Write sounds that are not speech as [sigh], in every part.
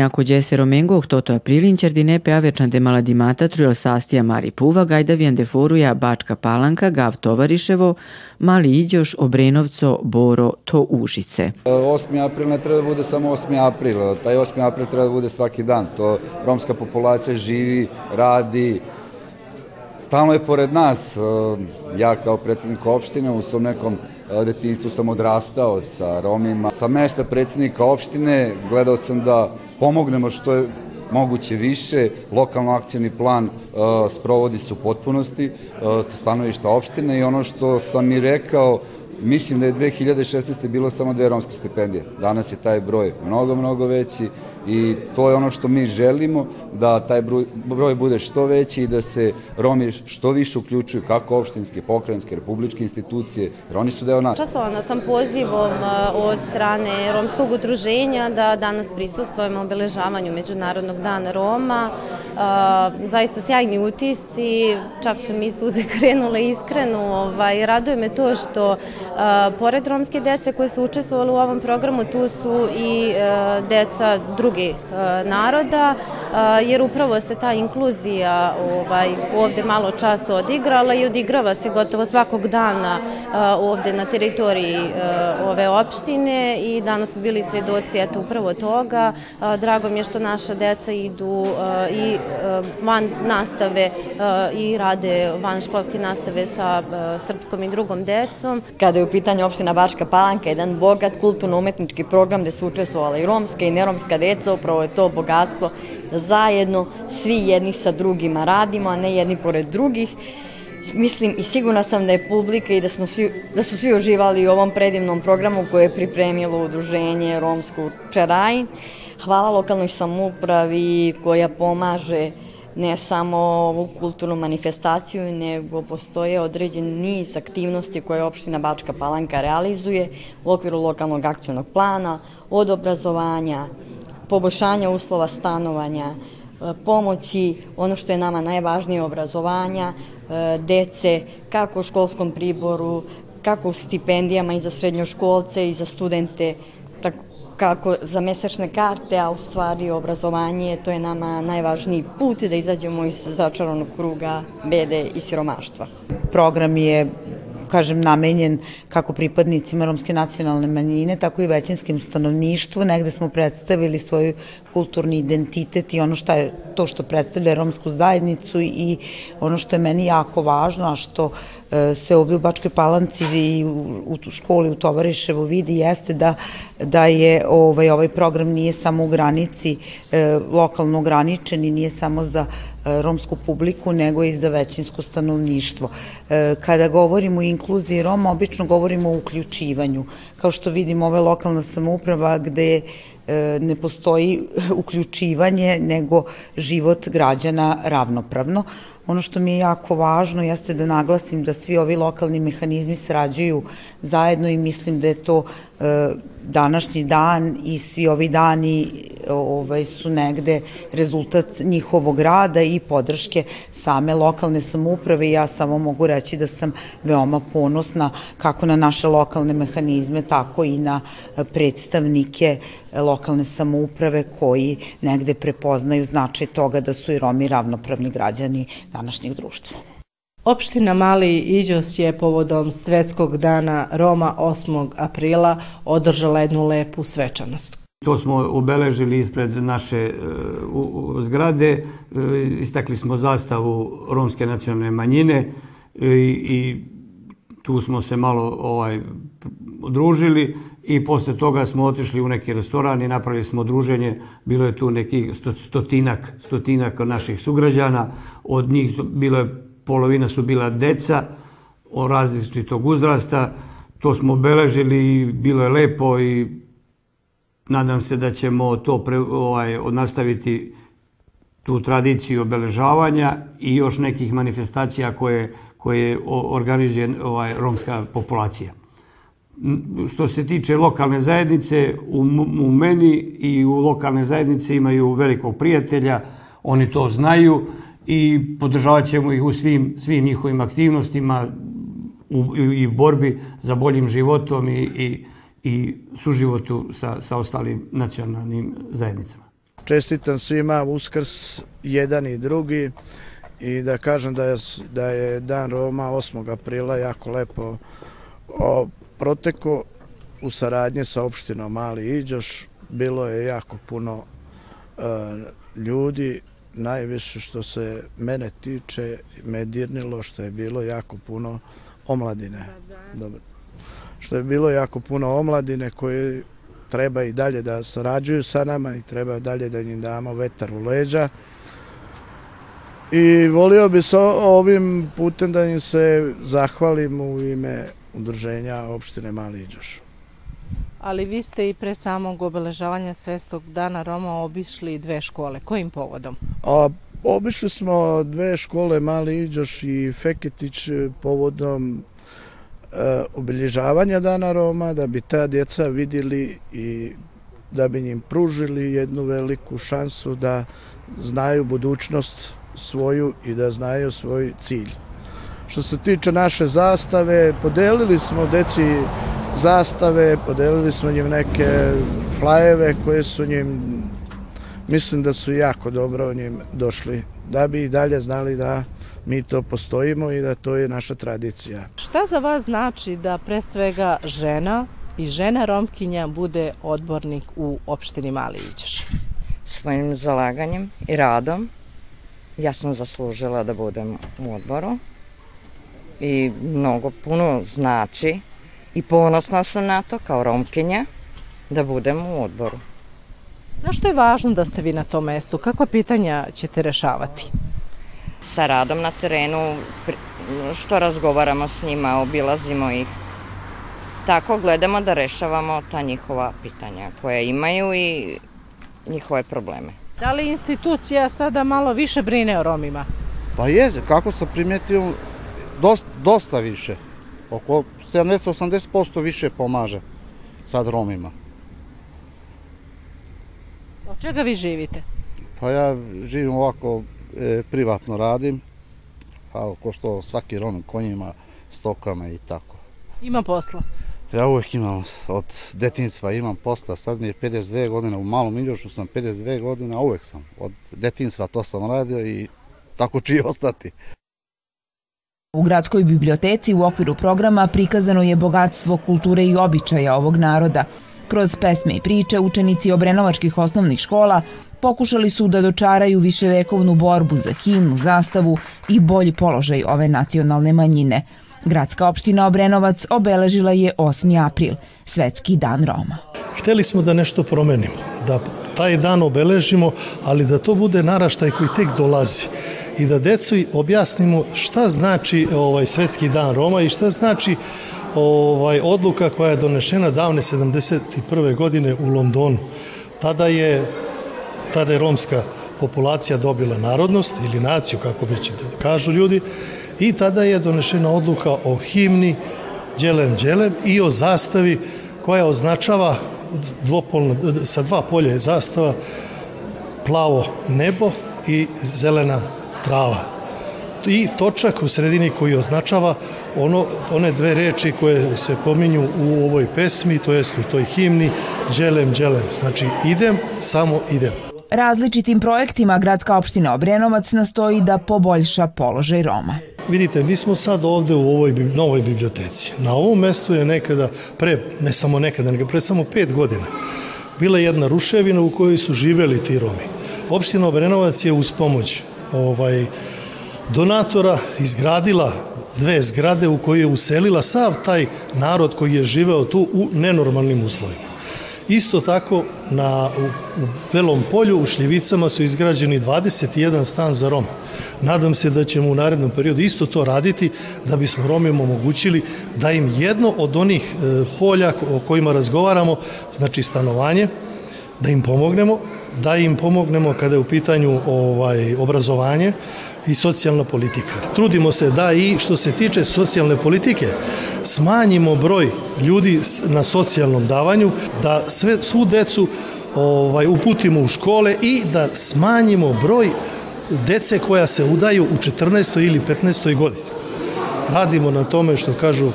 Palolubnjako Gjese Romengo, Toto Aprilin, Čerdinepe Avečante Maladimata, Trujel Sastija Mari Puva, Gajdavijan Deforuja, Bačka Palanka, Gav Tovariševo, Mali Iđoš, Obrenovco, Boro, To Užice. 8. april ne treba da bude samo 8. april, taj 8. april treba da bude svaki dan. To romska populacija živi, radi, stalno je pored nas. Ja kao predsednik opštine u svom nekom detinstvu sam odrastao sa Romima. Sa mesta predsednika opštine gledao sam da pomognemo što je moguće više. Lokalno akcijni plan uh, sprovodi se u potpunosti uh, sa stanovišta opštine i ono što sam i rekao, mislim da je 2016. bilo samo dve romske stipendije. Danas je taj broj mnogo, mnogo veći i to je ono što mi želimo, da taj broj bude što veći i da se Romi što više uključuju kako opštinske, pokrajinske, republičke institucije, jer oni su deo nas. Časovana sam pozivom od strane romskog udruženja da danas prisustvujemo obeležavanju Međunarodnog dana Roma. Zaista sjajni utisci, čak su mi suze [laughs] krenule iskreno. Ovaj, raduje me to što pored romske dece koje su učestvovali u ovom programu, tu su i deca drugih drugih e, naroda, e, jer upravo se ta inkluzija ovaj, ovde malo časa odigrala i odigrava se gotovo svakog dana e, ovde na teritoriji ove opštine i danas smo bili svedoci eto upravo toga. Drago mi je što naša deca idu i van nastave i rade van školske nastave sa srpskom i drugom decom. Kada je u pitanju opština Bačka Palanka, jedan bogat kulturno-umetnički program gde su učestvovala i romska i neromska deca, deca, upravo je to bogatstvo da zajedno svi jedni sa drugima radimo, a ne jedni pored drugih. Mislim i sigurna sam da je publika i da, smo svi, da su svi uživali u ovom predivnom programu koje je pripremilo udruženje Romsku Čerajin. Hvala lokalnoj samupravi koja pomaže ne samo ovu kulturnu manifestaciju, nego postoje određen niz aktivnosti koje opština Bačka Palanka realizuje u okviru lokalnog akcijnog plana, od obrazovanja, poboljšanja uslova stanovanja, e, pomoći, ono što je nama najvažnije, obrazovanja e, dece, kako u školskom priboru, kako u stipendijama i za srednjoškolce i za studente, tako kako za mesečne karte, a u stvari obrazovanje, to je nama najvažniji put da izađemo iz začaranog kruga bede i siromaštva. Program je kažem, namenjen kako pripadnicima romske nacionalne manjine, tako i većinskim stanovništvu. Negde smo predstavili svoj kulturni identitet i ono što je to što predstavlja romsku zajednicu i ono što je meni jako važno, a što e, se ovdje u Bačkoj Palanci i u, školi u Tovariševu vidi jeste da, da je ovaj, ovaj program nije samo u granici e, lokalno ograničen i nije samo za E, romsku publiku, nego i za većinsko stanovništvo. E, kada govorimo o inkluziji Roma, obično govorimo o uključivanju. Kao što vidimo, ova lokalna samouprava gde e, ne postoji [laughs] uključivanje, nego život građana ravnopravno. Ono što mi je jako važno jeste da naglasim da svi ovi lokalni mehanizmi sarađuju zajedno i mislim da je to današnji dan i svi ovi dani ovaj, su negde rezultat njihovog rada i podrške same lokalne samouprave ja samo mogu reći da sam veoma ponosna kako na naše lokalne mehanizme, tako i na predstavnike lokalne samouprave koji negde prepoznaju značaj toga da su i Romi ravnopravni građani današnjeg društva. Opština Mali Iđos je povodom Svetskog dana Roma 8. aprila održala jednu lepu svečanost. To smo obeležili ispred naše uh, zgrade, uh, istakli smo zastavu romske nacionalne manjine uh, i tu smo se malo ovaj družili i posle toga smo otišli u neki restoran i napravili smo druženje. Bilo je tu nekih stotinak, stotinak naših sugrađana. Od njih bilo je polovina su bila deca o različitog uzrasta. To smo obeležili i bilo je lepo i nadam se da ćemo to pre, ovaj, nastaviti tu tradiciju obeležavanja i još nekih manifestacija koje, koje organizuje ovaj, romska populacija. Što se tiče lokalne zajednice, u, u meni i u lokalne zajednice imaju velikog prijatelja, oni to znaju i podržavat ćemo ih u svim, svim njihovim aktivnostima u, i borbi za boljim životom i, i, i suživotu sa, sa ostalim nacionalnim zajednicama. čestitam svima Uskrs jedan i drugi i da kažem da je, da je Dan Roma 8. aprila jako lepo o, proteko u saradnji sa opštinom Mali Iđoš. Bilo je jako puno e, ljudi, najviše što se mene tiče me dirnilo što je bilo jako puno omladine. Dobro. Što je bilo jako puno omladine koji treba i dalje da sarađuju sa nama i treba dalje da njim damo vetar u leđa. I volio bi sa ovim putem da im se zahvalim u ime udruženja opštine Mali Iđoš. Ali vi ste i pre samog obeležavanja Svestog dana Roma obišli dve škole. Kojim povodom? A, obišli smo dve škole, Mali Iđoš i Feketić, povodom obilježavanja Dana Roma, da bi ta djeca vidjeli i da bi njim pružili jednu veliku šansu da znaju budućnost svoju i da znaju svoj cilj. Što se tiče naše zastave, podelili smo deci zastave, podelili smo njim neke flajeve koje su njim, mislim da su jako dobro njim došli, da bi i dalje znali da mi to postojimo i da to je naša tradicija. Šta za vas znači da pre svega žena i žena Romkinja bude odbornik u opštini Mali Iđoš? Svojim zalaganjem i radom ja sam zaslužila da budem u odboru i mnogo puno znači i ponosna sam na to kao Romkinja da budem u odboru. Zašto je važno da ste vi na tom mestu? Kakva pitanja ćete rešavati? Sa radom na terenu, što razgovaramo s njima, obilazimo ih. Tako gledamo da rešavamo ta njihova pitanja koja imaju i njihove probleme. Da li institucija sada malo više brine o Romima? Pa je, kako sam primetio, dosta, dosta više. Oko 70-80% više pomaže sad Romima. Od čega vi živite? Pa ja živim ovako, e, privatno radim, a ko što svaki Rom konjima, stokama i tako. Ima posla? Ja uvek imam, od detinstva imam posla, sad mi je 52 godina, u malom Iđošu sam 52 godina, uvek sam, od detinstva to sam radio i tako će i [laughs] ostati. U gradskoj biblioteci u okviru programa prikazano je bogatstvo kulture i običaja ovog naroda. Kroz pesme i priče učenici obrenovačkih osnovnih škola pokušali su da dočaraju viševekovnu borbu za himnu, zastavu i bolji položaj ove nacionalne manjine – Gradska opština Obrenovac obeležila je 8. april, Svetski dan Roma. Hteli smo da nešto promenimo, da taj dan obeležimo, ali da to bude naraštaj koji tek dolazi i da decu objasnimo šta znači ovaj Svetski dan Roma i šta znači ovaj odluka koja je donešena davne 71. godine u Londonu. Tada je tada je romska populacija dobila narodnost ili naciju, kako već da kažu ljudi, i tada je donešena odluka o himni Đelem Đelem i o zastavi koja označava dvopolno, sa dva polja je zastava plavo nebo i zelena trava i točak u sredini koji označava ono, one dve reči koje se pominju u ovoj pesmi, to jest u toj himni Đelem Đelem. Znači idem, samo idem. Različitim projektima gradska opština Obrenovac nastoji da poboljša položaj Roma. Vidite, mi smo sad ovde u ovoj novoj biblioteci. Na ovom mestu je nekada, pre, ne samo nekada, nego pre samo pet godina, bila jedna ruševina u kojoj su živeli ti Romi. Opština Obrenovac je uz pomoć ovaj, donatora izgradila dve zgrade u koje je uselila sav taj narod koji je živeo tu u nenormalnim uslovima. Isto tako na, u, u Belom polju u Šljivicama su izgrađeni 21 stan za Rom. Nadam se da ćemo u narednom periodu isto to raditi da bismo Romima omogućili da im jedno od onih e, polja o kojima razgovaramo, znači stanovanje, da im pomognemo, da im pomognemo kada je u pitanju ovaj obrazovanje i socijalna politika. Trudimo se da i što se tiče socijalne politike smanjimo broj ljudi na socijalnom davanju, da sve svu decu ovaj uputimo u škole i da smanjimo broj dece koja se udaju u 14. ili 15. godini. Radimo na tome što kažu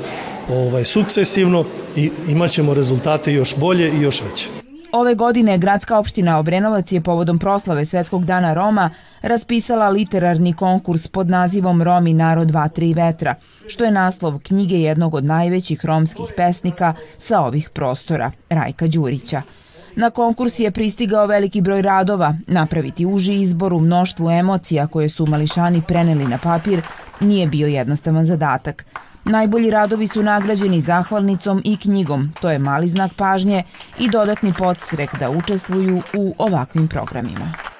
ovaj sukcesivno i imaćemo rezultate još bolje i još veće. Ove godine gradska opština Obrenovac je povodom proslave Svetskog dana Roma raspisala literarni konkurs pod nazivom Romi narod vatre i vetra, što je naslov knjige jednog od najvećih romskih pesnika sa ovih prostora, Rajka Đurića. Na konkurs je pristigao veliki broj radova, napraviti uži izbor u mnoštvu emocija koje su mališani preneli na papir nije bio jednostavan zadatak. Najbolji radovi su nagrađeni zahvalnicom i knjigom, to je mali znak pažnje i dodatni podsrek da učestvuju u ovakvim programima.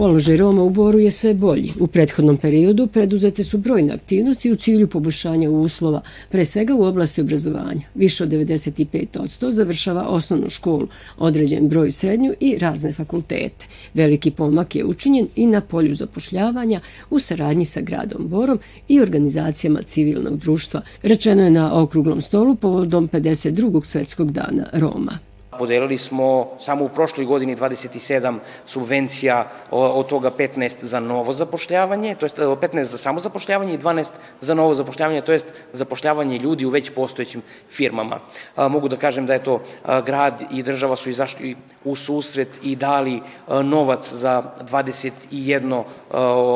Položaj Roma u Boru je sve bolji. U prethodnom periodu preduzete su brojne aktivnosti u cilju poboljšanja uslova, pre svega u oblasti obrazovanja. Više od 95% završava osnovnu školu, određen broj srednju i razne fakultete. Veliki pomak je učinjen i na polju zapošljavanja u saradnji sa gradom Borom i organizacijama civilnog društva, rečeno je na okruglom stolu povodom 52. svetskog dana Roma. Podelili smo samo u prošloj godini 27 subvencija, od toga 15 za novo zapošljavanje, to jest 15 za samo zapošljavanje i 12 za novo zapošljavanje, to jest zapošljavanje ljudi u već postojećim firmama. Mogu da kažem da je to grad i država su izašli u susret i dali novac za 21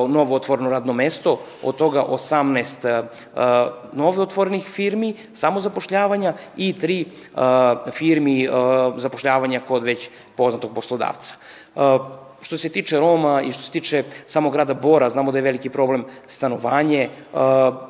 novo otvoreno radno mesto, od toga 18 novo otvorenih firmi, samo zapošljavanja i tri firmi zapošljavanja kod već poznatog poslodavca. Što se tiče Roma i što se tiče samog grada Bora, znamo da je veliki problem stanovanje.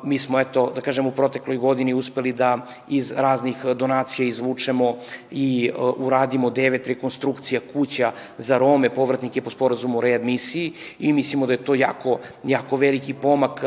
Mi smo, eto, da kažem, u protekloj godini uspeli da iz raznih donacija izvučemo i uradimo devet rekonstrukcija kuća za Rome, povratnike po sporazumu o readmisiji i mislimo da je to jako, jako veliki pomak.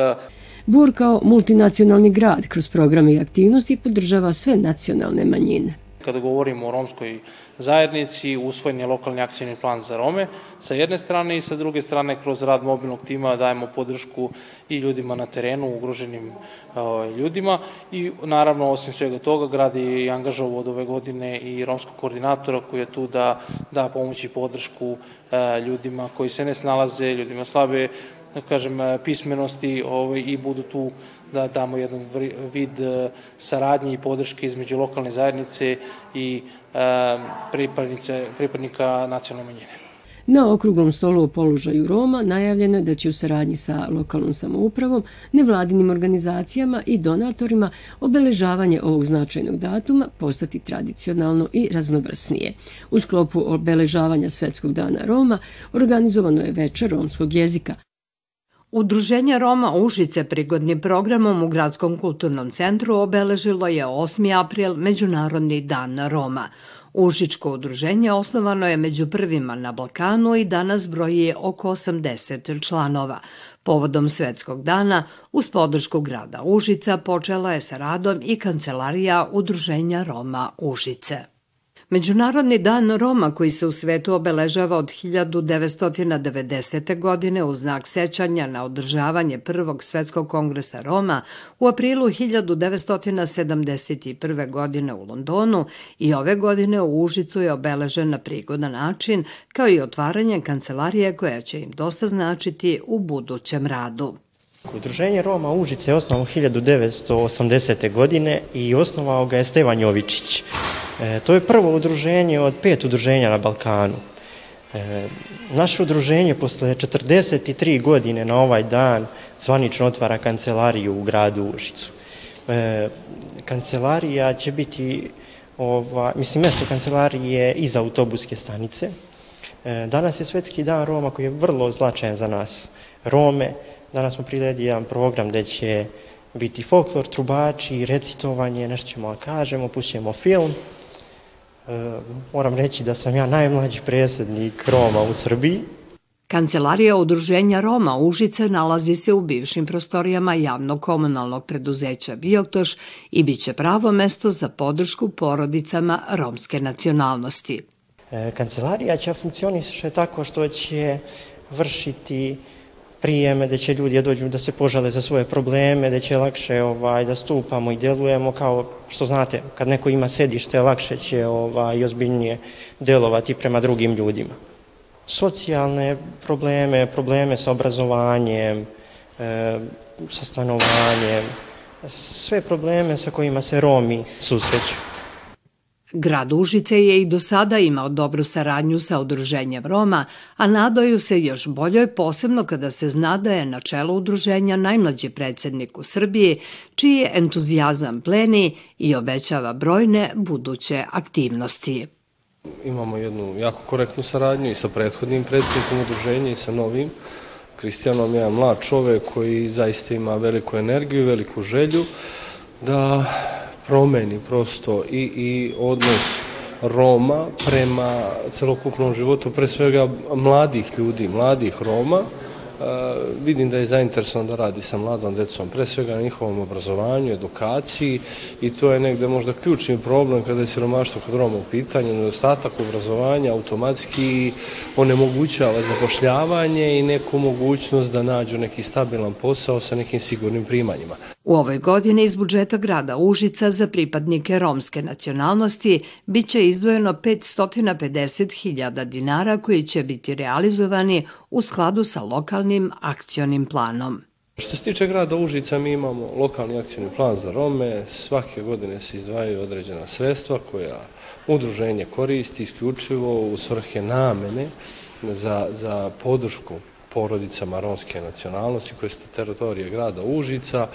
Bor kao multinacionalni grad kroz programe i aktivnosti podržava sve nacionalne manjine. Kada govorimo o romskoj zajednici, usvojen je lokalni akcijni plan za Rome sa jedne strane i sa druge strane kroz rad mobilnog tima dajemo podršku i ljudima na terenu, ugroženim ovaj, ljudima. I naravno osim svega toga grad je i angažovao od ove godine i romskog koordinatora koji je tu da da pomoći podršku eh, ljudima koji se ne snalaze, ljudima slabe da kažem, pismenosti ovaj, i budu tu da damo jedan vid e, saradnje i podrške između lokalne zajednice i e, pripadnika nacionalne manjine. Na okruglom stolu o položaju Roma najavljeno je da će u saradnji sa lokalnom samoupravom, nevladinim organizacijama i donatorima obeležavanje ovog značajnog datuma postati tradicionalno i raznovrsnije. U sklopu obeležavanja Svetskog dana Roma organizovano je večer romskog jezika, Udruženje Roma Užice prigodnim programom u Gradskom kulturnom centru obeležilo je 8. april Međunarodni dan Roma. Užičko udruženje osnovano je među prvima na Balkanu i danas broji oko 80 članova. Povodom Svetskog dana, uz podršku grada Užica, počela je sa radom i kancelarija Udruženja Roma Užice. Međunarodni dan Roma koji se u svetu obeležava od 1990. godine u znak sećanja na održavanje Prvog svetskog kongresa Roma u aprilu 1971. godine u Londonu i ove godine u Užicu je obeležen na prigodan način kao i otvaranje kancelarije koja će im dosta značiti u budućem radu. Udruženje Roma Užice je osnovano 1980. godine i osnovao ga je Stevan Jovičić. E, to je prvo udruženje od pet udruženja na Balkanu. E, naše udruženje posle 43 godine na ovaj dan zvanično otvara kancelariju u gradu Užicu. E, kancelarija će biti, ova, mislim, mesto kancelarije iz autobuske stanice. E, danas je Svetski dan Roma koji je vrlo značajan za nas. Rome, danas smo priredili jedan program gde će biti folklor, trubači, recitovanje, nešto ćemo da kažemo, pućemo film. E, moram reći da sam ja najmlađi predsjednik Roma u Srbiji. Kancelarija Udruženja Roma Užice nalazi se u bivšim prostorijama javnog komunalnog preduzeća Bioktoš i bit će pravo mesto za podršku porodicama romske nacionalnosti. E, kancelarija će funkcioniše tako što će vršiti prijeme, da će ljudi da dođu da se požale za svoje probleme, da će lakše ovaj, da stupamo i delujemo kao što znate, kad neko ima sedište, lakše će ovaj, i ozbiljnije delovati prema drugim ljudima. Socijalne probleme, probleme sa obrazovanjem, e, sa stanovanjem, sve probleme sa kojima se Romi susreću. Grad Užice je i do sada imao dobru saradnju sa udruženjem Roma, a nadaju se još boljoj posebno kada se zna da je na čelu udruženja najmlađi predsednik u Srbiji, čiji je entuzijazam pleni i obećava brojne buduće aktivnosti. Imamo jednu jako korektnu saradnju i sa prethodnim predsednikom udruženja i sa novim. Kristijanom je mlad čovek koji zaista ima veliku energiju, veliku želju da promeni prosto i, i odnos Roma prema celokupnom životu, pre svega mladih ljudi, mladih Roma, vidim da je zainteresovan da radi sa mladom decom, pre svega na njihovom obrazovanju, edukaciji i to je negde možda ključni problem kada je siromaštvo kod Roma u pitanju, nedostatak obrazovanja automatski onemogućava zapošljavanje i neku mogućnost da nađu neki stabilan posao sa nekim sigurnim primanjima. U ovoj godini iz budžeta grada Užica za pripadnike romske nacionalnosti biće izdvojeno 550.000 dinara koji će biti realizovani u skladu sa lokalnim akcionim planom. Što se tiče grada Užica, mi imamo lokalni akcijni plan za Rome. Svake godine se izdvajaju određena sredstva koja udruženje koristi isključivo u svrhe namene za, za podršku porodicama romske nacionalnosti koje su teritorije grada Užica.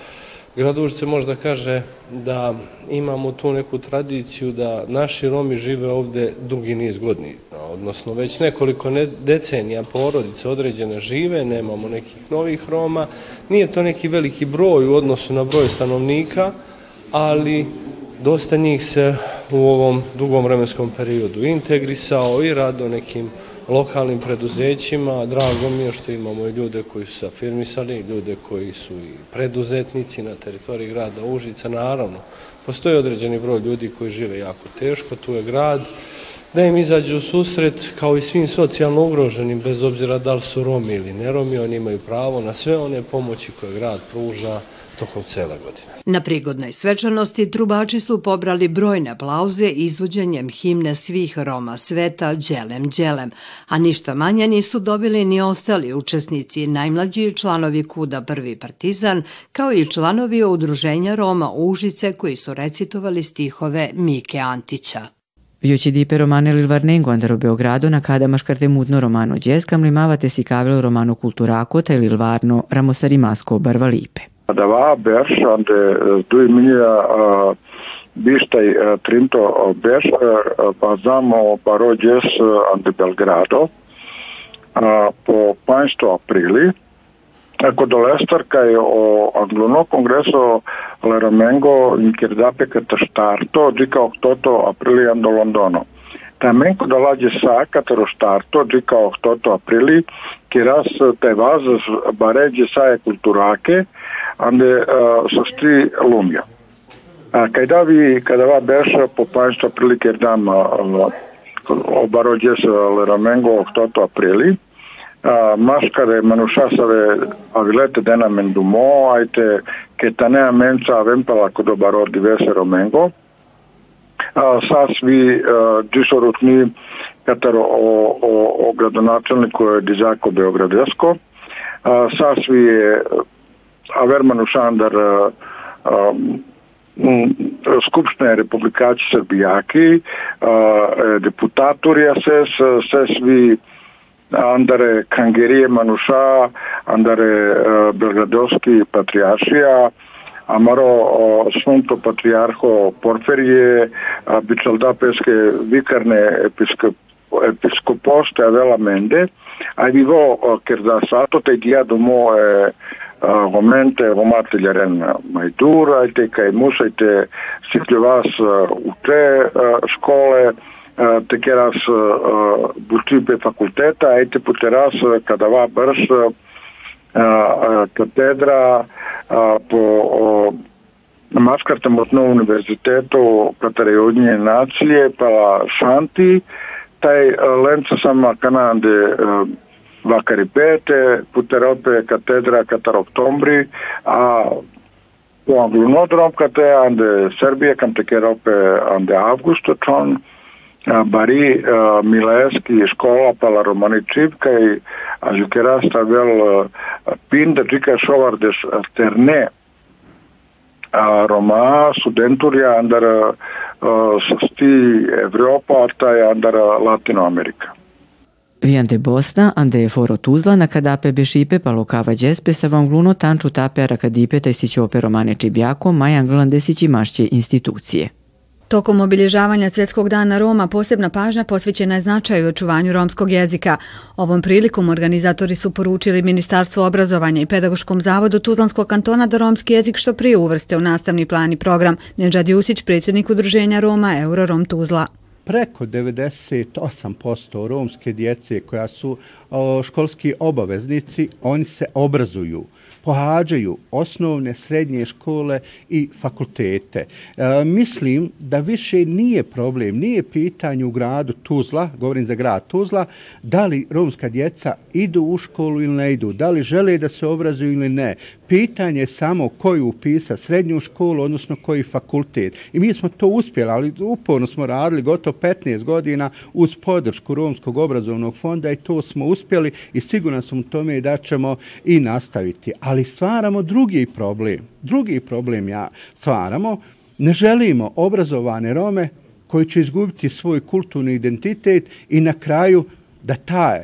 Grad Užice može da kaže da imamo tu neku tradiciju da naši Romi žive ovde dugi niz godina, odnosno već nekoliko decenija porodice određene žive, nemamo nekih novih Roma, nije to neki veliki broj u odnosu na broj stanovnika, ali dosta njih se u ovom dugom vremenskom periodu integrisao i rado nekim lokalnim preduzećima. Drago mi je što imamo i ljude koji su afirmisali, ljude koji su i preduzetnici na teritoriji grada Užica. Naravno, postoji određeni broj ljudi koji žive jako teško, tu je grad, da im izađu u susret kao i svim socijalno ugroženim, bez obzira da li su Romi ili ne Romi, oni imaju pravo na sve one pomoći koje grad pruža tokom cele godine. Na prigodnoj svečanosti trubači su pobrali brojne aplauze izvođenjem himne svih Roma sveta Đelem Đelem, a ništa manje nisu dobili ni ostali učesnici, najmlađi članovi Kuda Prvi Partizan, kao i članovi udruženja Roma Užice koji su recitovali stihove Mike Antića. Vjučidi romanili Varnengo andero Beogradona kada maškartemutno romano djeskam limavate si kavilo romano kulturakota ili lvarno ramosarimasko barvalipe. Da va beršande eh, dui minja uh, eh, bistai uh, eh, trinto beš uh, bazamo parodjes ante Belgrado po 5. aprili Acolo Lester, che ho anglono congresso la Ramengo in Kirdape che te starto, dica 8 aprile ando Londono. Tamen ko dolađe sa katero starto, dica 8 aprili, ki raz te vaz baređe saje kulturake, ande uh, sosti lumja. A kada vi, kada va beša po panjstva prilike dam uh, obarođe sa Leramengo 8 aprili, машкаре, манушасаве, аглете дена мен думо, ајте, ке танеа менца вемпала кодо од дивесеро менго. А, сас ви дисорот ни катаро о, о, о градоначелник кој е Дизако Београдеско. А, сас ви е Авер Манушандар Skupštine Republikači Srbijaki, deputatorija се се svi andare Kangerije Manuša, andare uh, Belgradovski patrijaršija, Amaro uh, Sfântul Patriarho Porferie, Bicaldapeske vikarne episkop episcoposte aveva mende, arrivò che da stato te dia domo e uh, momente romate jaren majdur, ajte kaj musajte siklevas uh, u te uh, škole, te keras buti pe fakulteta, ajte puteras kada va brš katedra po Maskartem odno univerzitetu katare Ujedinjene nacije pa Šanti, taj lenca sama kanande vakari pete, puterope katedra katar oktobri, a po anglunodrom kate ande Srbije kam te kerope ande avgusto čon, Bari Mileski škola pala Romani Čipkaj, a Žukerasta vel Pinda Čika Šovardes Terne Roma studenturia under sti Evropa, tai under Latinoamerika. Viante Bosna, ande foro Tuzla, na kadape bešipe pa lokava džespe sa vangluno tanču tape arakadipe taj siće opero mane čibjako, maj anglandesići mašće institucije. Tokom obilježavanja Svjetskog dana Roma posebna pažnja posvećena je značaju očuvanju romskog jezika. Ovom prilikom organizatori su poručili Ministarstvo obrazovanja i Pedagoškom zavodu Tuzlanskog kantona da romski jezik što prije uvrste u nastavni plan i program. Neđad Jusić, predsjednik udruženja Roma Eurorom Tuzla preko 98% romske djece koja su školski obaveznici, oni se obrazuju pohađaju osnovne, srednje škole i fakultete. E, mislim da više nije problem, nije pitanje u gradu Tuzla, govorim za grad Tuzla, da li romska djeca idu u školu ili ne idu, da li žele da se obrazuju ili ne. Pitanje je samo koji upisa srednju školu, odnosno koji fakultet. I mi smo to uspjeli, ali uporno smo radili gotovo 15 godina uz podršku Romskog obrazovnog fonda i to smo uspjeli i siguran sam u tome da ćemo i nastaviti. Ali stvaramo drugi problem. Drugi problem ja stvaramo. Ne želimo obrazovane Rome koji će izgubiti svoj kulturni identitet i na kraju da taj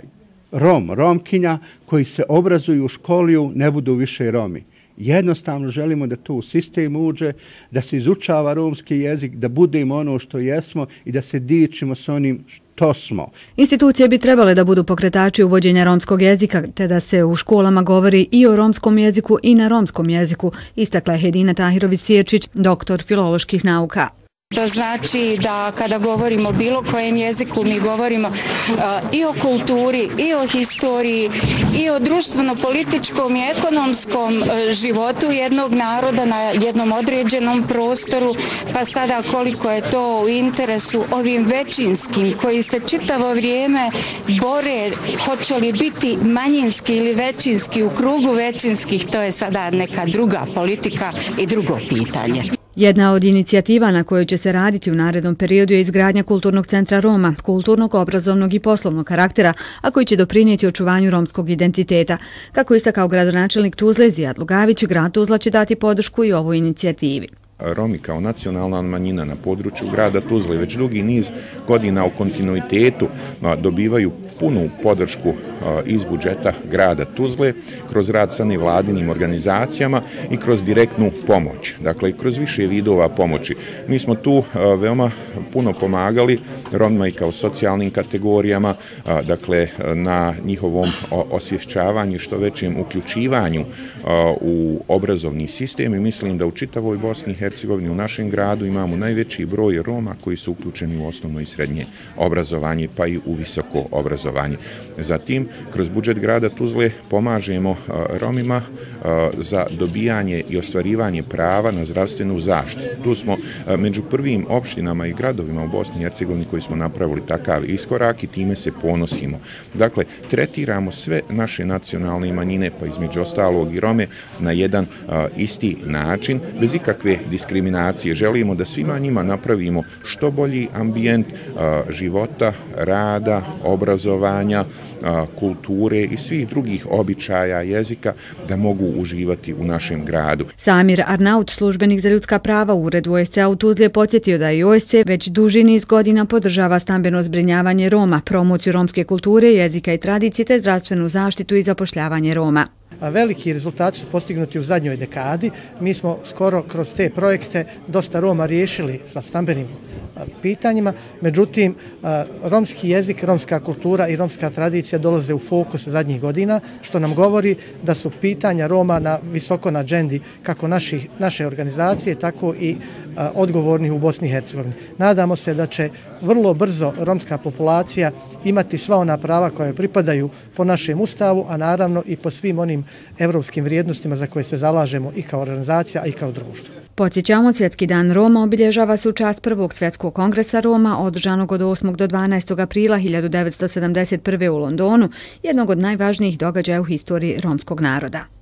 Rom, Romkinja koji se obrazuju u školiju ne budu više Romi. Jednostavno želimo da to u sistem uđe, da se izučava romski jezik, da budemo ono što jesmo i da se dičimo s onim što smo. Institucije bi trebale da budu pokretači uvođenja romskog jezika, te da se u školama govori i o romskom jeziku i na romskom jeziku, istakla je Hedina Tahirović-Sječić, doktor filoloških nauka. To znači da kada govorimo bilo kojem jeziku mi govorimo uh, i o kulturi, i o historiji, i o društveno-političkom i ekonomskom uh, životu jednog naroda na jednom određenom prostoru, pa sada koliko je to u interesu ovim većinskim koji se čitavo vrijeme bore hoće li biti manjinski ili većinski u krugu većinskih, to je sada neka druga politika i drugo pitanje. Jedna od inicijativa na kojoj će se raditi u narednom periodu je izgradnja kulturnog centra Roma, kulturnog, obrazovnog i poslovnog karaktera, a koji će doprinijeti očuvanju romskog identiteta. Kako istakao gradonačelnik Tuzle Zijad Lugavić, grad Tuzla će dati podršku i ovoj inicijativi. Romi kao nacionalna manjina na području grada Tuzle već dugi niz godina u kontinuitetu dobivaju punu podršku iz budžeta grada Tuzle kroz rad sa nevladinim organizacijama i kroz direktnu pomoć. Dakle, kroz više vidova pomoći. Mi smo tu veoma puno pomagali Romima i kao socijalnim kategorijama, dakle, na njihovom osvješćavanju što većem uključivanju u obrazovni sistem i mislim da u čitavoj Bosni i Hercegovini u našem gradu imamo najveći broj Roma koji su uključeni u osnovno i srednje obrazovanje pa i u visoko obrazovanje. Zatim, kroz budžet grada Tuzle pomažemo Romima za dobijanje i ostvarivanje prava na zdravstvenu zaštitu. Tu smo među prvim opštinama i gradovima u Bosni i Hercegovini koji smo napravili takav iskorak i time se ponosimo. Dakle, tretiramo sve naše nacionalne manjine, pa između ostalog i Rome, na jedan isti način, bez ikakve diskriminacije. Želimo da svima njima napravimo što bolji ambijent života, rada, obrazovanja, kulture i svih drugih običaja jezika da mogu uživati u našem gradu. Samir Arnaut, službenik za ljudska prava u uredu OSCE u Tuzli je podsjetio da i OSCE već duži niz godina podržava stambeno zbrinjavanje Roma, promociju romske kulture, jezika i tradicije te zdravstvenu zaštitu i zapošljavanje Roma. Veliki rezultati su postignuti u zadnjoj dekadi. Mi smo skoro kroz te projekte dosta Roma riješili sa stambenim pitanjima. Međutim, romski jezik, romska kultura i romska tradicija dolaze u fokus zadnjih godina, što nam govori da su pitanja Roma na visoko na džendi kako naši, naše organizacije, tako i odgovornih u Bosni i Hercegovini. Nadamo se da će vrlo brzo romska populacija imati sva ona prava koje pripadaju po našem ustavu, a naravno i po svim onim evropskim vrijednostima za koje se zalažemo i kao organizacija, i kao društvo. Podsjećamo, Svjetski dan Roma obilježava se u čast Prvog svjetskog kongresa Roma, održanog od 8. do 12. aprila 1971. u Londonu, jednog od najvažnijih događaja u historiji romskog naroda.